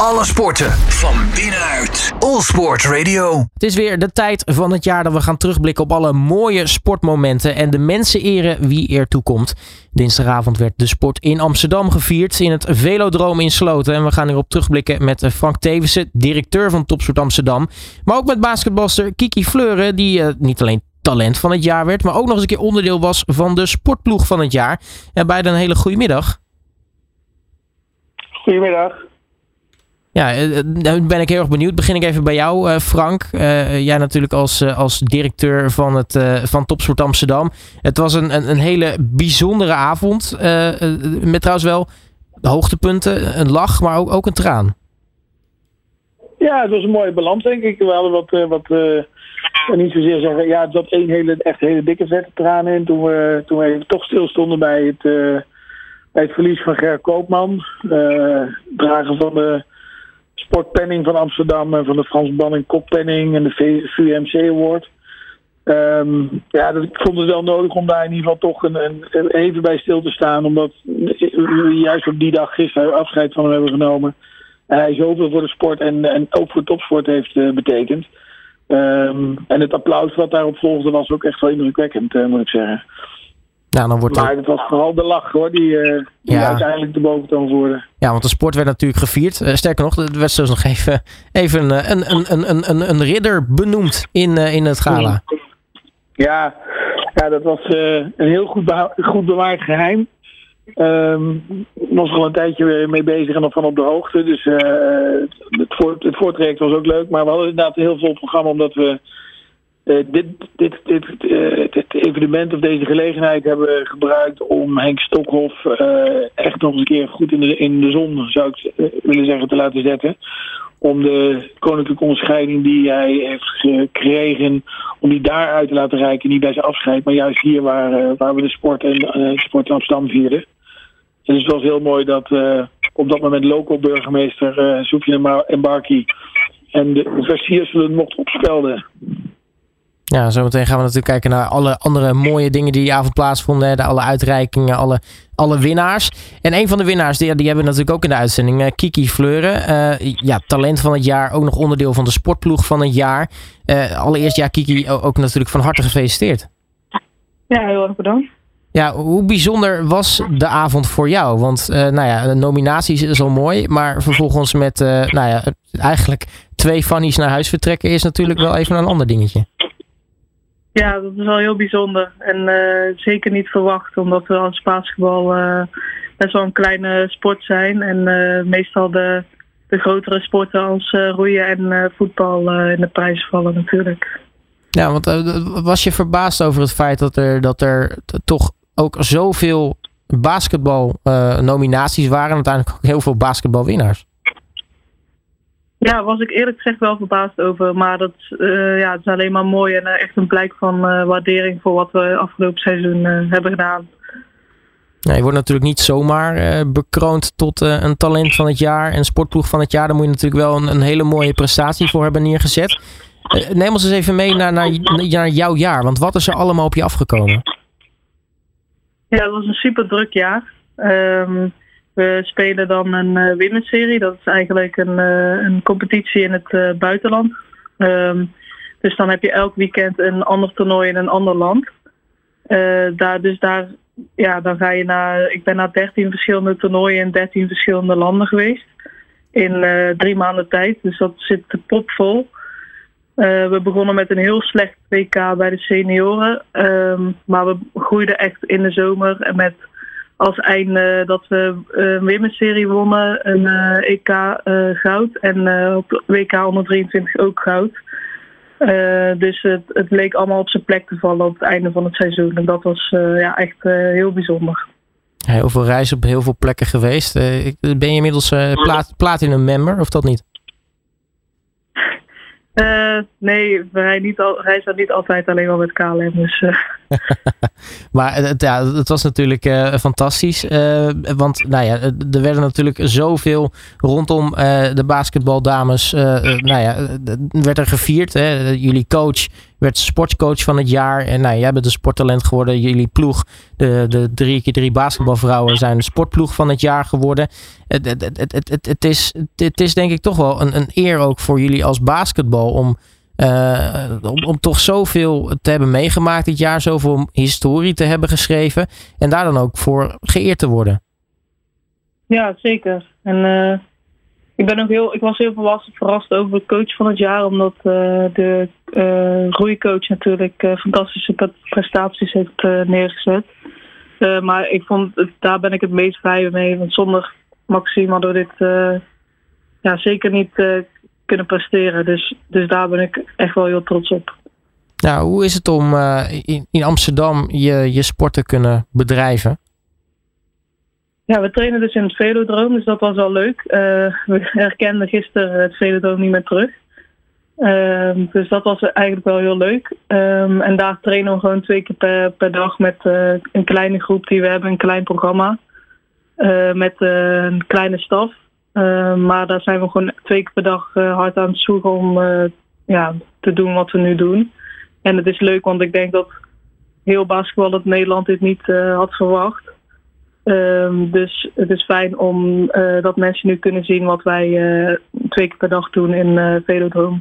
Alle sporten van binnenuit. All Sport Radio. Het is weer de tijd van het jaar dat we gaan terugblikken op alle mooie sportmomenten en de mensen eren wie er toekomt. Dinsdagavond werd de sport in Amsterdam gevierd in het Velodroom in Sloten. En we gaan hierop terugblikken met Frank Tevissen, directeur van Topsport Amsterdam. Maar ook met basketbalster Kiki Fleuren, die uh, niet alleen talent van het jaar werd, maar ook nog eens een keer onderdeel was van de sportploeg van het jaar. En beide een hele goede middag. Goedemiddag. Ja, nu ben ik heel erg benieuwd. Begin ik even bij jou, uh, Frank. Jij natuurlijk als, als directeur van, het, van Topsport Amsterdam. Het was een, een, een hele bijzondere avond. met trouwens wel hoogtepunten, een lach, maar ook, ook een traan. Ja, het was een mooie balans, denk ik. We hadden wat, wat niet zozeer zeggen, ja, het zat één hele, echt hele dikke vette traan in. Toen we, toen we toch stilstonden bij het, bij het verlies van Ger Koopman. drager van de sportpenning van Amsterdam en van de Frans Banning Koppenning en de VMC Award. Um, ja, dat, ik vond het wel nodig om daar in ieder geval toch een, een, even bij stil te staan. Omdat we juist op die dag gisteren afscheid van hem hebben genomen. En hij zoveel voor de sport en, en ook voor topsport heeft uh, betekend. Um, en het applaus wat daarop volgde was ook echt wel indrukwekkend, uh, moet ik zeggen. Nou, dan wordt maar het was vooral de lach hoor, die, uh, die ja. uiteindelijk de boventoon voerde. Ja, want de sport werd natuurlijk gevierd. Uh, sterker nog, er werd zelfs nog even, even een, een, een, een, een, een ridder benoemd in, in het gala. Ja, ja dat was een heel goed, goed bewaard geheim. Um, was er al een tijdje mee bezig en nog van op de hoogte. Dus het, voort, het voortraject was ook leuk. Maar we hadden inderdaad een heel vol programma omdat we uh, dit, dit, dit, uh, dit, evenement of deze gelegenheid hebben we gebruikt om Henk Stokhoff uh, echt nog eens een keer goed in de, in de zon, zou ik willen zeggen, te laten zetten. Om de koninklijke onderscheiding die hij heeft gekregen, om die daaruit te laten reiken. Niet bij zijn afscheid, maar juist hier waar, waar we de sport en sport in Amsterdam vierden. En dus het was heel mooi dat op dat moment local burgemeester Soefje en Barkie en de versierselen mocht opspelden. Ja, zometeen gaan we natuurlijk kijken naar alle andere mooie dingen die die avond plaatsvonden. De alle uitreikingen, alle, alle winnaars. En een van de winnaars, die, die hebben we natuurlijk ook in de uitzending. Uh, Kiki Fleuren. Uh, ja, talent van het jaar. Ook nog onderdeel van de sportploeg van het jaar. Uh, allereerst, ja, Kiki, ook natuurlijk van harte gefeliciteerd. Ja, heel erg bedankt. Ja, hoe bijzonder was de avond voor jou? Want nou ja, nominaties is al mooi. Maar vervolgens met nou ja, eigenlijk twee fannies naar huis vertrekken is natuurlijk wel even een ander dingetje. Ja, dat is wel heel bijzonder. En uh, zeker niet verwacht, omdat we als basketbal uh, best wel een kleine sport zijn. En uh, meestal de, de grotere sporten als roeien en voetbal in de prijzen vallen natuurlijk. Ja, want was je verbaasd over het feit dat er, dat er toch ook zoveel basketbal nominaties waren en uiteindelijk ook heel veel basketbalwinnaars? Ja, was ik eerlijk gezegd wel verbaasd over. Maar dat uh, ja, het is alleen maar mooi en uh, echt een blijk van uh, waardering voor wat we afgelopen seizoen hebben gedaan. Ja, je wordt natuurlijk niet zomaar bekroond tot een talent van het jaar en sportploeg van het jaar. Daar moet je natuurlijk wel een, een hele mooie prestatie voor hebben neergezet. neem ons eens even mee naar, naar, naar jouw jaar. Want wat is er allemaal op je afgekomen? Ja, het was een super druk jaar. Um, we spelen dan een uh, women's serie. Dat is eigenlijk een, uh, een competitie in het uh, buitenland. Um, dus dan heb je elk weekend een ander toernooi in een ander land. daar, dus daar, ja, dan ga je naar. Ik ben naar 13 verschillende toernooien in 13 verschillende landen geweest. In drie maanden tijd. Dus dat zit propvol. we begonnen met een heel slecht WK bij de senioren. Um, maar we groeiden echt in de zomer met als einde dat we een women's serie wonnen, een EK uh, goud en op WK 123 ook goud. Dus het, het, leek allemaal op zijn plek te vallen op het einde van het seizoen. En dat was ja, echt heel bijzonder. Heel veel reizen op heel veel plekken geweest. ben je inmiddels plat, platinum member of dat niet? Uh, nee, wij niet al, niet altijd alleen maar met KLM. Dus, uh. maar het, ja, het was natuurlijk uh, fantastisch. want nou ja, er werden natuurlijk zoveel rondom de basketbaldames. nou ja, werd er gevierd. Hè? Jullie coach werd sportcoach van het jaar. En nou, jij bent een sporttalent geworden. Jullie ploeg, de, de drie keer drie basketbalvrouwen, zijn de sportploeg van het jaar geworden. Het, het, het, het, het, het, is, is denk ik toch wel een, een eer ook voor jullie als basketbal om, uh, om, om toch zoveel te hebben meegemaakt dit jaar. Zoveel historie te hebben geschreven. En daar dan ook voor geëerd te worden. Ja, zeker. En uh, ik, ben ook heel, ik was heel verrast, verrast over de coach van het jaar, omdat uh, de uh, roeicoach natuurlijk fantastische prestaties heeft neergezet. maar ik vond, daar ben ik het meest blij mee, want zonder Maxime hadden we dit ja, zeker niet kunnen presteren. Dus, dus daar ben ik echt wel heel trots op. Nou, hoe is het om in, in Amsterdam je, je sport te kunnen bedrijven? Ja, we trainen dus in het Velodroom, dus dat was wel leuk. Uh, we herkenden gisteren het Velodroom niet meer terug. Uh, dus dat was eigenlijk wel heel leuk. Um, en daar trainen we gewoon twee keer per, dag met uh, een kleine groep die we hebben, een klein programma. Uh, met een kleine staf. Ehm, maar daar zijn we gewoon twee keer per dag hard aan het zoeken om ja, te doen wat we nu doen. En het is leuk, want ik denk dat heel basketbal dat Nederland dit niet had verwacht. Dus het is fijn om dat mensen nu kunnen zien wat wij twee keer per dag doen in uh.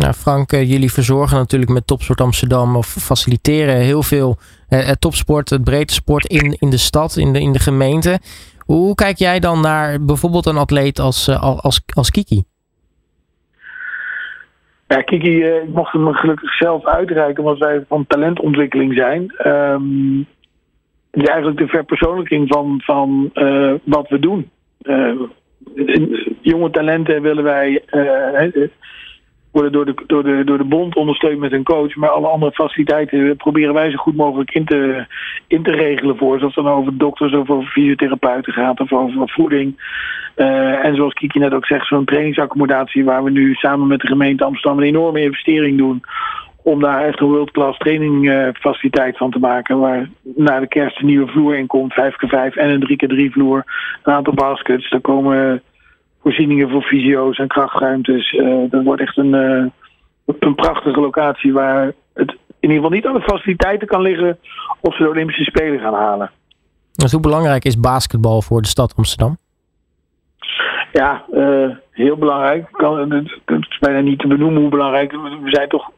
Nou, Frank, jullie verzorgen natuurlijk met Topsport Amsterdam of faciliteren heel veel het topsport, het breedte sport in, in de stad, in de, in de gemeente. Hoe kijk jij dan naar bijvoorbeeld een atleet als, als, als Kiki? Kiki, ik mocht hem gelukkig zelf uitreiken, omdat wij van talentontwikkeling zijn. Het is eigenlijk de verpersoonlijking van, van wat we doen. Jonge talenten willen wij worden door de, door, de, door de bond ondersteund met een coach, maar alle andere faciliteiten proberen wij zo goed mogelijk in te, in te regelen voor. Zoals het dan over dokters of over fysiotherapeuten gaat of over voeding. en zoals Kiki net ook zegt, zo'n trainingsaccommodatie waar we nu samen met de gemeente Amsterdam een enorme investering doen om daar echt een world-class trainingfaciliteit van te maken. Waar na de kerst een nieuwe vloer in komt, 5x5 en een 3x3 vloer. Een aantal baskets. Daar komen voorzieningen voor fysio's en krachtruimtes. Uh, dat wordt echt een, uh, een prachtige locatie waar het in ieder geval niet aan de faciliteiten kan liggen of ze de Olympische Spelen gaan halen. Dus hoe belangrijk is basketbal voor de stad Amsterdam? Ja, uh, heel belangrijk. Kan, het is bijna niet te benoemen hoe belangrijk. We zijn toch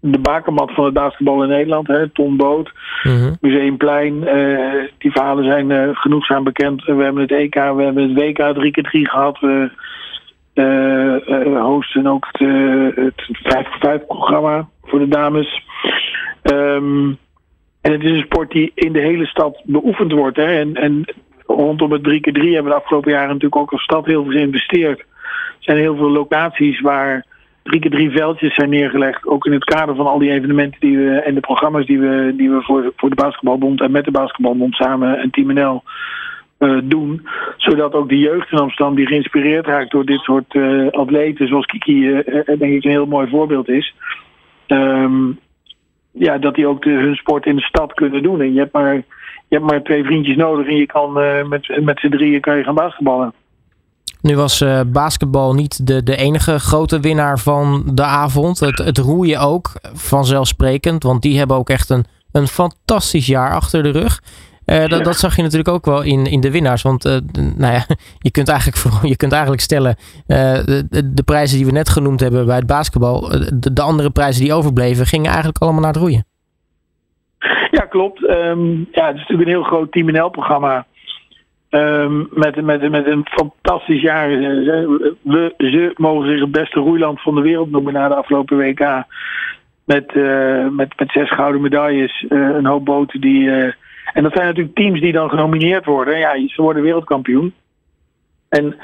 de bakermat van het basketbal in Nederland, hè, Ton Boot, mm Museumplein. Uh, die verhalen zijn uh, genoegzaam bekend. We hebben het EK, we hebben het WK 3x3 gehad. We uh, hosten ook het, het 5x5 programma voor de dames. Um, en het is een sport die in de hele stad beoefend wordt. Hè. En, en rondom het 3x3 hebben we de afgelopen jaren natuurlijk ook als stad heel veel geïnvesteerd. Er zijn heel veel locaties waar drie keer drie veldjes zijn neergelegd. Ook in het kader van al die evenementen die we en de programma's die we, die we voor, voor de Basketbalbond en met de Basketbalbond samen en Team NL uh, doen. Zodat ook de jeugd in Amsterdam die geïnspireerd raakt door dit soort uh, atleten, zoals Kiki, uh, denk ik een heel mooi voorbeeld is. Um, ja, dat die ook de, hun sport in de stad kunnen doen. En je hebt maar, je hebt maar twee vriendjes nodig en je kan met, met z'n drieën kan je gaan basketballen. Nu was uh, basketbal niet de, de enige grote winnaar van de avond. Het, het roeien ook, vanzelfsprekend. Want die hebben ook echt een, een fantastisch jaar achter de rug. Uh, dat, dat, zag je natuurlijk ook wel in, in de winnaars. Want uh, nou ja, je, kunt eigenlijk, je kunt eigenlijk stellen: de, de, de, prijzen die we net genoemd hebben bij het basketbal, de, de, andere prijzen die overbleven, gingen eigenlijk allemaal naar het roeien. Ja, klopt. Um, ja, het is natuurlijk een heel groot Team NL-programma. Um, met, met, met een fantastisch jaar. Ze mogen zich het beste roeiland van de wereld noemen na de afgelopen WK. Met, uh, met, met zes gouden medailles, uh, een hoop boten die. Uh, en dat zijn natuurlijk teams die dan genomineerd worden. Ja, ze worden wereldkampioen. En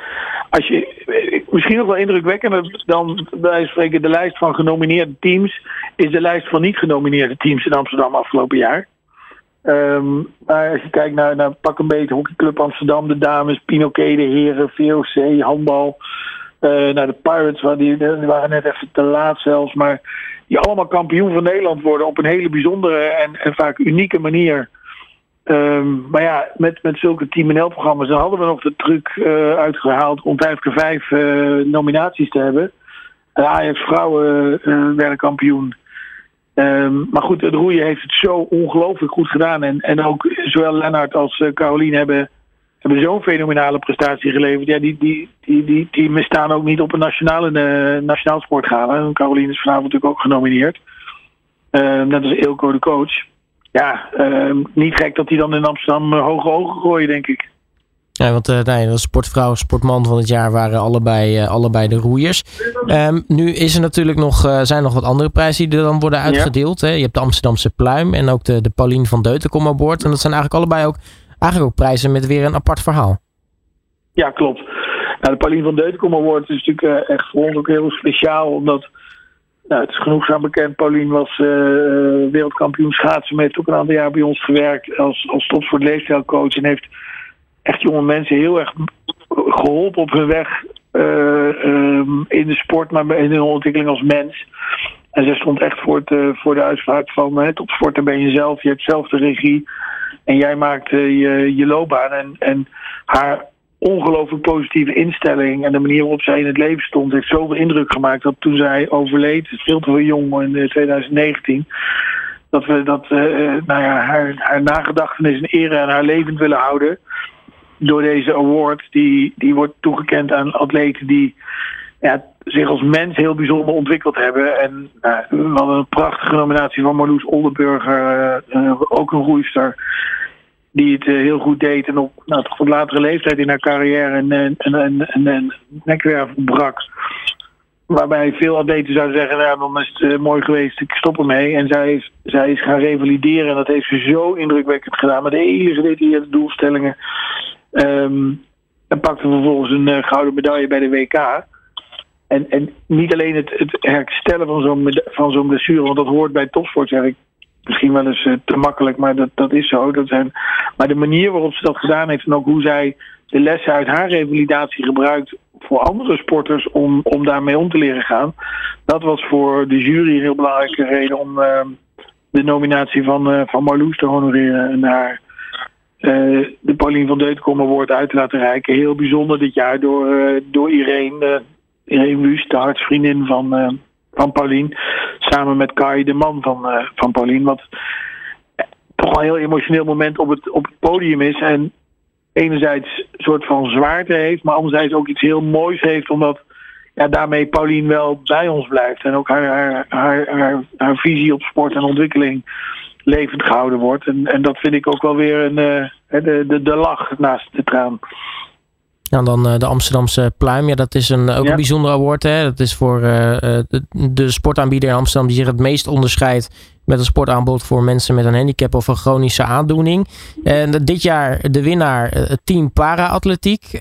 als je, misschien nog wel indrukwekkender dan wij spreken de lijst van genomineerde teams, is de lijst van niet genomineerde teams in Amsterdam afgelopen jaar. Um, maar als je kijkt naar, naar pak een beetje hockeyclub Amsterdam, de dames, Pinoquet, de heren, VOC, handbal. Uh, naar de Pirates, waar die, waren net even te laat zelfs. Maar die allemaal kampioen van Nederland worden op een hele bijzondere en, en vaak unieke manier. Um, maar ja, met, met zulke Team NL-programma's dan hadden we nog de truc uh, uitgehaald om 5 keer 5 uh, nominaties te hebben. De Ajax vrouwen werden kampioen. Ehm, maar goed, het roeien heeft het zo ongelooflijk goed gedaan. En, en ook zowel Lennart als uh, Caroline hebben, hebben zo'n fenomenale prestatie geleverd. Ja, die, die, die, die, die mistaan ook niet op een nationale, uh, nationaal sportgala. Caroline is vanavond natuurlijk ook genomineerd. Uh, net als Ilko de coach. Ja, ehm, niet gek dat hij dan in Amsterdam hoge ogen gooien, denk ik. Ja, want uh, nee, de sportvrouw, sportman van het jaar waren allebei, uh, allebei de roeiers. Um, nu is er natuurlijk nog, uh, zijn nog wat andere prijzen die er dan worden uitgedeeld. Ja. Hè? Je hebt de Amsterdamse Pluim en ook de, de Paulien van Deutenkom aan boord. En dat zijn eigenlijk allebei ook, eigenlijk ook prijzen met weer een apart verhaal. Ja, klopt. Nou, de Paulien van Deutenkom Award is natuurlijk echt voor ons ook heel speciaal. Omdat, nou, het is genoegzaam bekend, Paulien was wereldkampioen schaatsen. Maar heeft ook een aantal jaar bij ons gewerkt als, als tot voor leefstijlcoach. En heeft echt jonge mensen heel erg geholpen op hun weg uh, um, in de sport, maar in hun ontwikkeling als mens. En zij stond echt voor, het, uh, voor de uitspraak van hè, sporten ben je zelf, je hebt zelf de regie en jij maakt uh, je, je loopbaan. En, en haar ongelooflijk positieve instelling en de manier waarop zij in het leven stond, heeft zoveel indruk gemaakt dat toen zij overleed, veel te jong in 2019, dat we dat, nou ja, haar, haar nagedachtenis en ere en haar levend willen houden door deze award, die, die wordt toegekend aan atleten die ja, zich als mens heel bijzonder ontwikkeld hebben. En nou, we hadden een prachtige nominatie van Marloes Oldenburger, uh, ook een roeister, die het uh, heel goed deed en op, nou, toch op latere leeftijd in haar carrière een, een, nekwerf brak. Waarbij veel atleten zouden zeggen, nou, dan is het mooi geweest, ik stop ermee. En zij is, zij is gaan revalideren en dat heeft ze zo indrukwekkend gedaan. Met hele gedetailleerde doelstellingen. En pakte vervolgens een uh, gouden medaille bij de WK. En, en niet alleen het, het herstellen van zo'n van zo'n blessure, want dat hoort bij topsport, zeg ik misschien wel eens uh, te makkelijk, maar dat, dat is zo. Dat zijn, maar de manier waarop ze dat gedaan heeft en ook hoe zij de lessen uit haar revalidatie gebruikt voor andere sporters om, om daarmee om te leren gaan. Dat was voor de jury een heel belangrijke reden om uh, de nominatie van, uh, van Marloes te honoreren en haar uh, de Paulien van Deutenkom Award uit te laten reiken. Heel bijzonder dit jaar door, uh, door Irene, uh, Irene Wust, de hartsvriendin van, van Paulien. Samen met Kai, de man van, van Paulien. Wat toch wel een heel emotioneel moment op het, op het podium is. En enerzijds een soort van zwaarte heeft, maar anderzijds ook iets heel moois heeft. Omdat ja, daarmee Paulien wel bij ons blijft. En ook haar, haar, haar, haar, haar visie op sport en ontwikkeling levend gehouden wordt. En, en dat vind ik ook wel weer een, de, de, de lach naast de traan. Ja, dan uh, de Amsterdamse Pluim. Ja, dat is een, ook ja. een bijzonder award. Hè? Dat is voor uh, de, de, sportaanbieder in Amsterdam die zich het meest onderscheidt met een sportaanbod voor mensen met een handicap of een chronische aandoening. En dit jaar de winnaar, het team para-atletiek.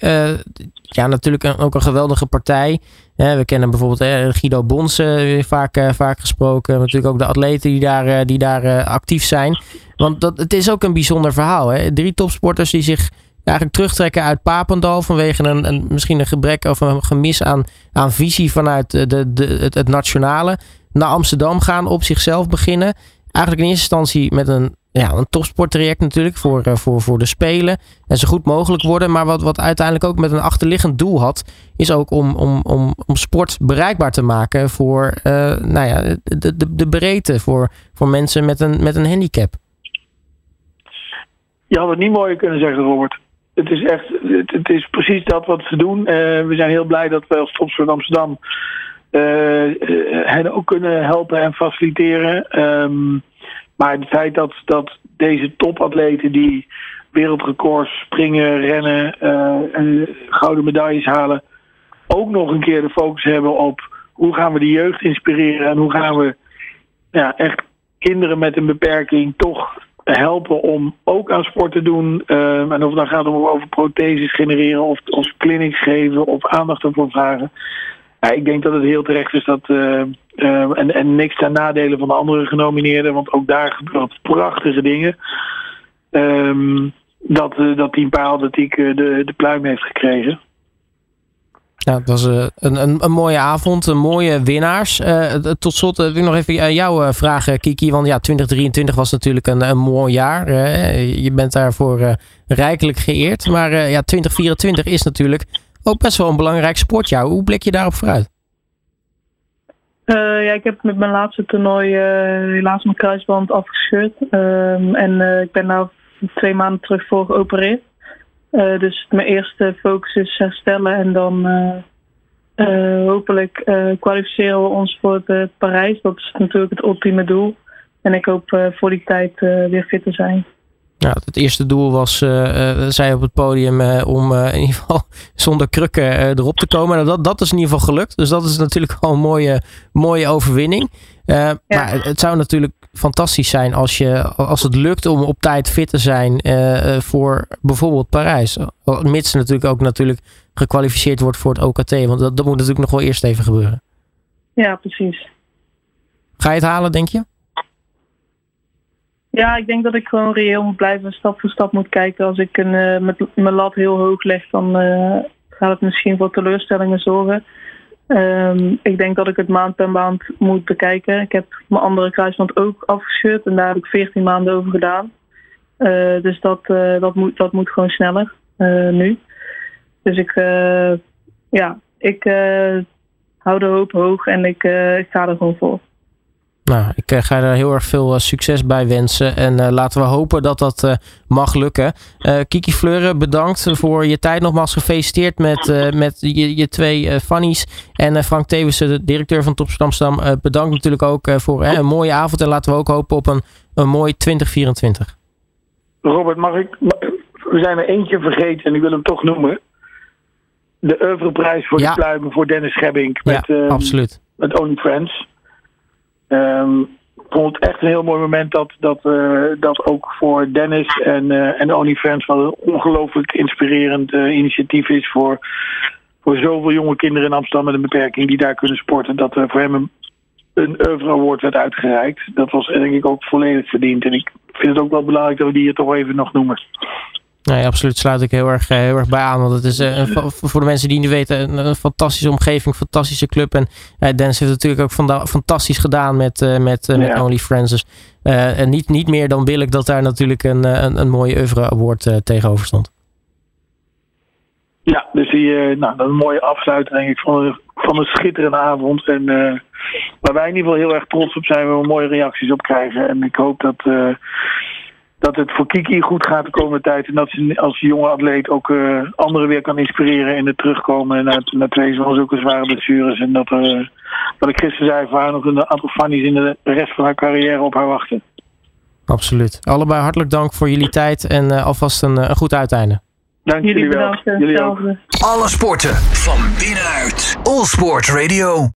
ja, natuurlijk ook een geweldige partij. We kennen bijvoorbeeld eh, Guido Bonsen, vaak, uh, vaak gesproken. Natuurlijk ook de atleten die daar, uh, die daar actief zijn. Want dat, het is ook een bijzonder verhaal. Hè? Drie topsporters die zich eigenlijk terugtrekken uit Papendal vanwege een, een, misschien een gebrek of een gemis aan, aan visie vanuit de, de, het nationale. Naar Amsterdam gaan, op zichzelf beginnen. Eigenlijk in eerste instantie met een, ja, een topsporttraject natuurlijk voor, voor, voor de Spelen. En zo goed mogelijk worden. Maar wat, wat uiteindelijk ook met een achterliggend doel had, is ook om, om, om, om sport bereikbaar te maken voor uh, nou ja, de, de, de breedte, voor, voor mensen met een, met een handicap. Je had het niet mooier kunnen zeggen, Robert het is echt, het, is precies dat wat ze doen. Uh, we zijn heel blij dat we als Topsport Amsterdam hen ook kunnen helpen en faciliteren. Um, maar het feit dat, dat deze topatleten die wereldrecords springen, rennen, uh, gouden medailles halen, ook nog een keer de focus hebben op hoe gaan we de jeugd inspireren en hoe gaan we ja, echt kinderen met een beperking toch helpen om ook aan sport te doen. Uh, en of het dan gaat om over protheses genereren of, of clinics geven of aandacht ervoor vragen. Ja, ik denk dat het heel terecht is dat. Uh, uh, en, en niks ten nadele van de andere genomineerden, want ook daar gebeuren prachtige dingen. Um, dat, dat Team Paaratletiek de, de pluim heeft gekregen. Nou, het was uh, een, een, een, mooie avond, een mooie winnaars. Uh, tot slot uh, wil ik nog even jou vragen, Kiki. Want ja, 2023 was natuurlijk een, een mooi jaar. je bent daarvoor rijkelijk geëerd. Maar ja, 2024 is natuurlijk ook best wel een belangrijk sportjaar. Hoe blik je daarop vooruit? Ja, ik heb met mijn laatste toernooi helaas mijn kruisband afgescheurd. Ehm, en ik ben nu twee maanden terug voor geopereerd. dus mijn eerste focus is herstellen en dan hopelijk kwalificeren we ons voor het Parijs. Dat is natuurlijk het ultieme doel. En ik hoop voor die tijd weer fit te zijn. Ja, het eerste doel was, uh, zij op het podium, uh, om in ieder geval zonder krukken erop te komen. Nou, dat, dat is in ieder geval gelukt. Dus dat is natuurlijk al een mooie, mooie overwinning. Ja. Maar het zou natuurlijk fantastisch zijn als, je, als het lukt om op tijd fit te zijn voor bijvoorbeeld Parijs. Mits natuurlijk ook natuurlijk gekwalificeerd wordt voor het OKT. Want dat, dat moet natuurlijk nog wel eerst even gebeuren. Ja, precies. Ga je het halen, denk je? Ja, ik denk dat ik gewoon reëel moet blijven, stap voor stap moet kijken. Als ik een, uh, mijn lat heel hoog leg, dan uh, gaat het misschien voor teleurstellingen zorgen. Um, ik denk dat ik het maand per maand moet bekijken. Ik heb mijn andere kruisband ook afgescheurd en daar heb ik 14 maanden over gedaan. Uh, dus dat, dat, moet, dat moet gewoon sneller nu. Dus ik, ja, ik hou de hoop hoog en ik, ik ga er gewoon voor. Nou, ik uh, ga er heel erg veel uh, succes bij wensen. En uh, laten we hopen dat dat mag lukken. Kiki Fleuren, bedankt voor je tijd. Nogmaals gefeliciteerd met, met je, je twee funnies. En Frank Tewissen, de directeur van Top Amsterdam, bedankt natuurlijk ook voor een mooie avond. En laten we ook hopen op een, een mooi 2024. Robert, mag ik... We zijn er eentje vergeten en ik wil hem toch noemen. De oeuvreprijs voor ja. de pluimen voor Dennis Schebbink. Met, ja, absoluut. Met Only Friends. Um, ik vond het echt een heel mooi moment dat dat, uh, dat ook voor Dennis en, uh, en OnlyFans wel een ongelooflijk inspirerend uh, initiatief is voor, voor zoveel jonge kinderen in Amsterdam met een beperking die daar kunnen sporten. Dat voor hem een, een Euro Award werd uitgereikt. Dat was denk ik ook volledig verdiend. En ik vind het ook wel belangrijk dat we die hier toch even nog noemen. Nee, absoluut sluit ik heel erg, heel erg bij aan. Want het is uh, voor de mensen die niet weten een, een fantastische omgeving, een fantastische club. En uh, Dennis heeft natuurlijk ook fantastisch gedaan met, uh, met, ja. met Only Friends. Dus, en niet, niet meer dan billig dat daar natuurlijk een, een, een mooie oeuvre award tegenover stond. Ja, dus die, nou, een mooie afsluiting denk ik van een, van een schitterende avond. En waar wij in ieder geval heel erg trots op zijn, waar we mooie reacties op krijgen. En ik hoop dat dat het voor Kiki goed gaat de komende tijd. En dat ze als jonge atleet ook uh, anderen weer kan inspireren in het terugkomen naar, naar twee zoals zulke zware blessures. En dat, uh, wat ik gisteren zei, voor haar nog een aantal fannies in de rest van haar carrière op haar wachten. Absoluut. Allebei hartelijk dank voor jullie tijd en uh, alvast een, een goed uiteinde. Dank jullie, jullie wel. Jullie ook. Alle sporten van binnenuit. All Sport Radio.